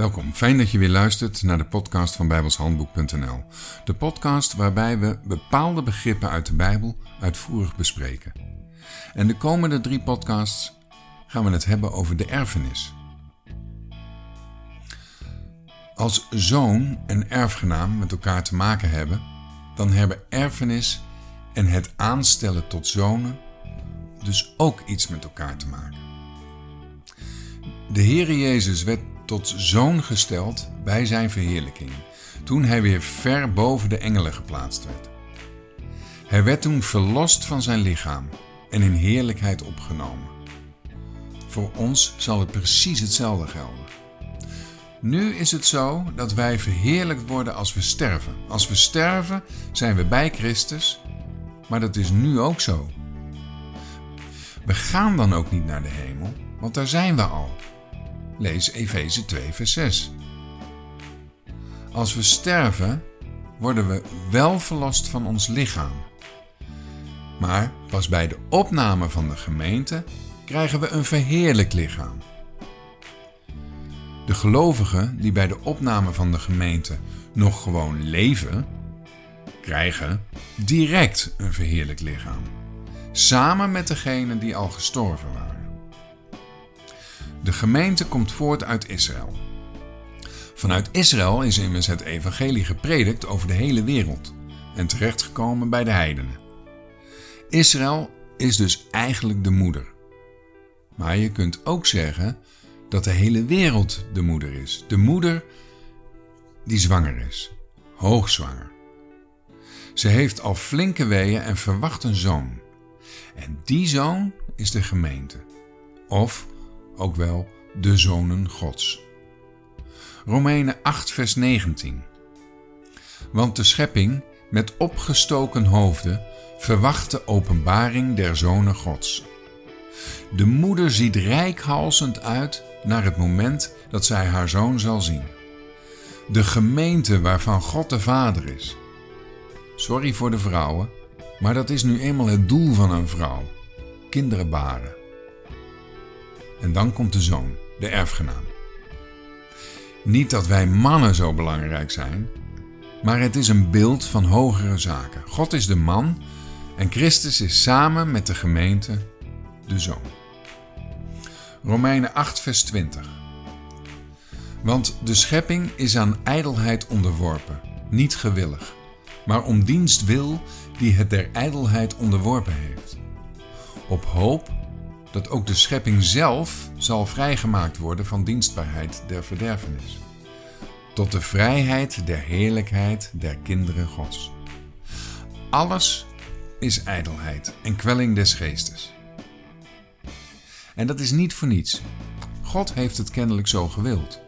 Welkom, fijn dat je weer luistert naar de podcast van bijbelshandboek.nl. De podcast waarbij we bepaalde begrippen uit de Bijbel uitvoerig bespreken. En de komende drie podcasts gaan we het hebben over de erfenis. Als zoon en erfgenaam met elkaar te maken hebben, dan hebben erfenis en het aanstellen tot zonen dus ook iets met elkaar te maken. De Heere Jezus werd tot zoon gesteld bij zijn verheerlijking, toen hij weer ver boven de engelen geplaatst werd. Hij werd toen verlost van zijn lichaam en in heerlijkheid opgenomen. Voor ons zal het precies hetzelfde gelden. Nu is het zo dat wij verheerlijkt worden als we sterven. Als we sterven zijn we bij Christus, maar dat is nu ook zo. We gaan dan ook niet naar de hemel, want daar zijn we al. Lees Efeze 2, vers 6. Als we sterven, worden we wel verlost van ons lichaam. Maar pas bij de opname van de gemeente krijgen we een verheerlijk lichaam. De gelovigen die bij de opname van de gemeente nog gewoon leven, krijgen direct een verheerlijk lichaam. Samen met degenen die al gestorven waren. De gemeente komt voort uit Israël. Vanuit Israël is immers het evangelie gepredikt over de hele wereld en terechtgekomen bij de heidenen. Israël is dus eigenlijk de moeder. Maar je kunt ook zeggen dat de hele wereld de moeder is. De moeder die zwanger is, hoogzwanger. Ze heeft al flinke weeën en verwacht een zoon. En die zoon is de gemeente. Of ook wel de zonen Gods. Romeinen 8, vers 19. Want de schepping met opgestoken hoofden verwacht de openbaring der zonen Gods. De moeder ziet rijkhalsend uit naar het moment dat zij haar zoon zal zien. De gemeente waarvan God de Vader is. Sorry voor de vrouwen, maar dat is nu eenmaal het doel van een vrouw: kinderen baren. En dan komt de zoon, de erfgenaam. Niet dat wij mannen zo belangrijk zijn, maar het is een beeld van hogere zaken. God is de man en Christus is samen met de gemeente de zoon. Romeinen 8, vers 20. Want de schepping is aan ijdelheid onderworpen, niet gewillig, maar om dienst wil die het der ijdelheid onderworpen heeft. Op hoop dat ook de schepping zelf zal vrijgemaakt worden van dienstbaarheid der verderfenis, tot de vrijheid der heerlijkheid der kinderen Gods. Alles is ijdelheid en kwelling des geestes. En dat is niet voor niets. God heeft het kennelijk zo gewild.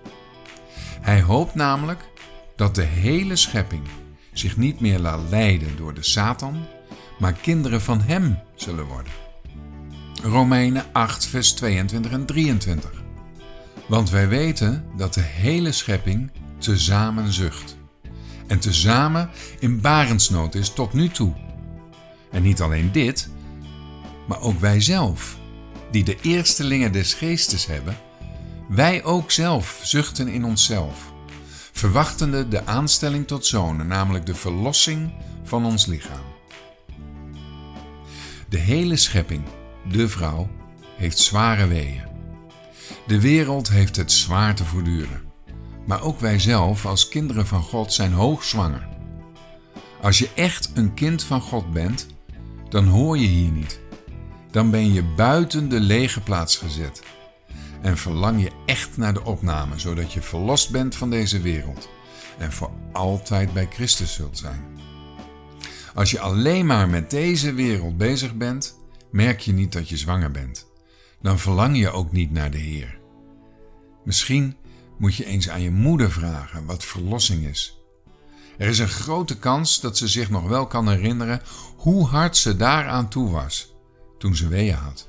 Hij hoopt namelijk dat de hele schepping zich niet meer laat leiden door de Satan, maar kinderen van Hem zullen worden. Romeinen 8, vers 22 en 23. Want wij weten dat de hele schepping tezamen zucht. En tezamen in barensnood is tot nu toe. En niet alleen dit, maar ook wij zelf, die de eerstelingen des geestes hebben, wij ook zelf zuchten in onszelf, verwachtende de aanstelling tot zonen, namelijk de verlossing van ons lichaam. De hele schepping de vrouw, heeft zware weeën. De wereld heeft het zwaar te voortduren. Maar ook wij zelf als kinderen van God zijn hoogzwanger. Als je echt een kind van God bent, dan hoor je hier niet. Dan ben je buiten de lege plaats gezet. En verlang je echt naar de opname, zodat je verlost bent van deze wereld en voor altijd bij Christus zult zijn. Als je alleen maar met deze wereld bezig bent, merk je niet dat je zwanger bent. Dan verlang je ook niet naar de Heer. Misschien moet je eens aan je moeder vragen wat verlossing is. Er is een grote kans dat ze zich nog wel kan herinneren hoe hard ze daaraan toe was toen ze weeën had.